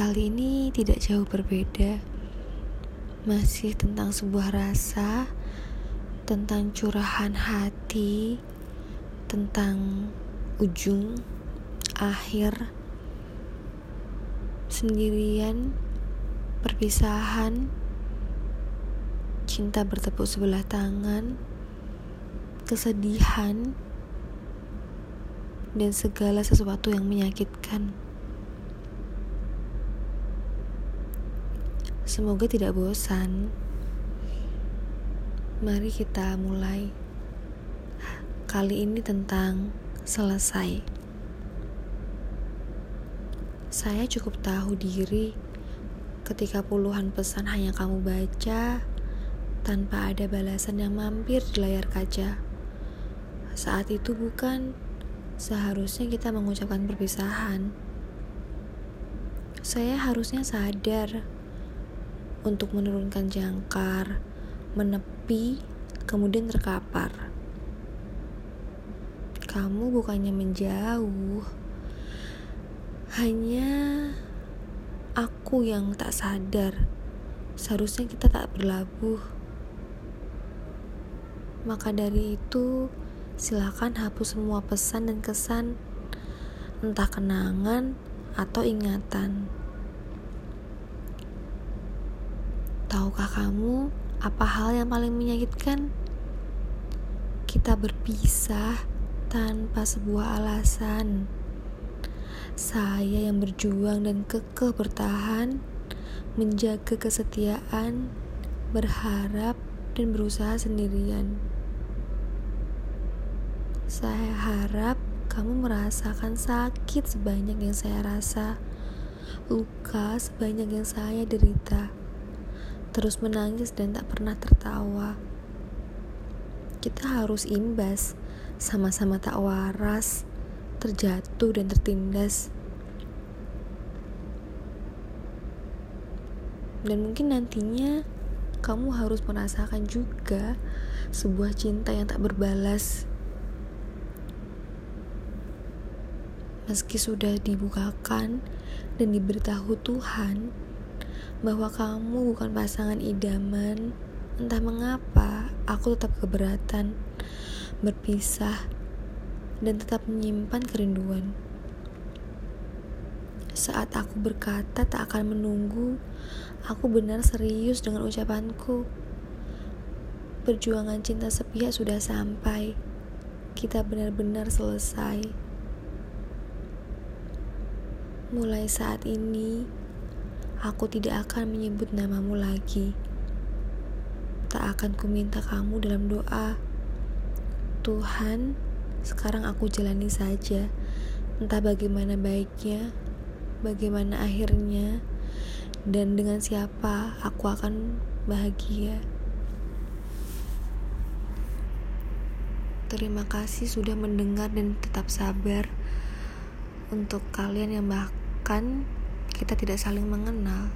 Kali ini tidak jauh berbeda, masih tentang sebuah rasa, tentang curahan hati, tentang ujung, akhir, sendirian, perpisahan, cinta bertepuk sebelah tangan, kesedihan, dan segala sesuatu yang menyakitkan. Semoga tidak bosan. Mari kita mulai. Kali ini tentang selesai. Saya cukup tahu diri ketika puluhan pesan hanya kamu baca tanpa ada balasan yang mampir di layar kaca. Saat itu bukan seharusnya kita mengucapkan perpisahan. Saya harusnya sadar untuk menurunkan jangkar, menepi, kemudian terkapar. Kamu bukannya menjauh, hanya aku yang tak sadar. Seharusnya kita tak berlabuh. Maka dari itu, silakan hapus semua pesan dan kesan, entah kenangan atau ingatan. Tahukah kamu apa hal yang paling menyakitkan? Kita berpisah tanpa sebuah alasan. Saya yang berjuang dan kekeh bertahan, menjaga kesetiaan, berharap, dan berusaha sendirian. Saya harap kamu merasakan sakit sebanyak yang saya rasa, luka sebanyak yang saya derita terus menangis dan tak pernah tertawa. Kita harus imbas, sama-sama tak waras, terjatuh dan tertindas. Dan mungkin nantinya kamu harus merasakan juga sebuah cinta yang tak berbalas. Meski sudah dibukakan dan diberitahu Tuhan, bahwa kamu bukan pasangan idaman. Entah mengapa, aku tetap keberatan berpisah dan tetap menyimpan kerinduan. Saat aku berkata tak akan menunggu, aku benar serius dengan ucapanku. Perjuangan cinta sepihak sudah sampai. Kita benar-benar selesai. Mulai saat ini, Aku tidak akan menyebut namamu lagi. Tak akan kuminta kamu dalam doa. Tuhan, sekarang aku jalani saja. Entah bagaimana baiknya, bagaimana akhirnya, dan dengan siapa aku akan bahagia. Terima kasih sudah mendengar dan tetap sabar untuk kalian yang bahkan kita tidak saling mengenal.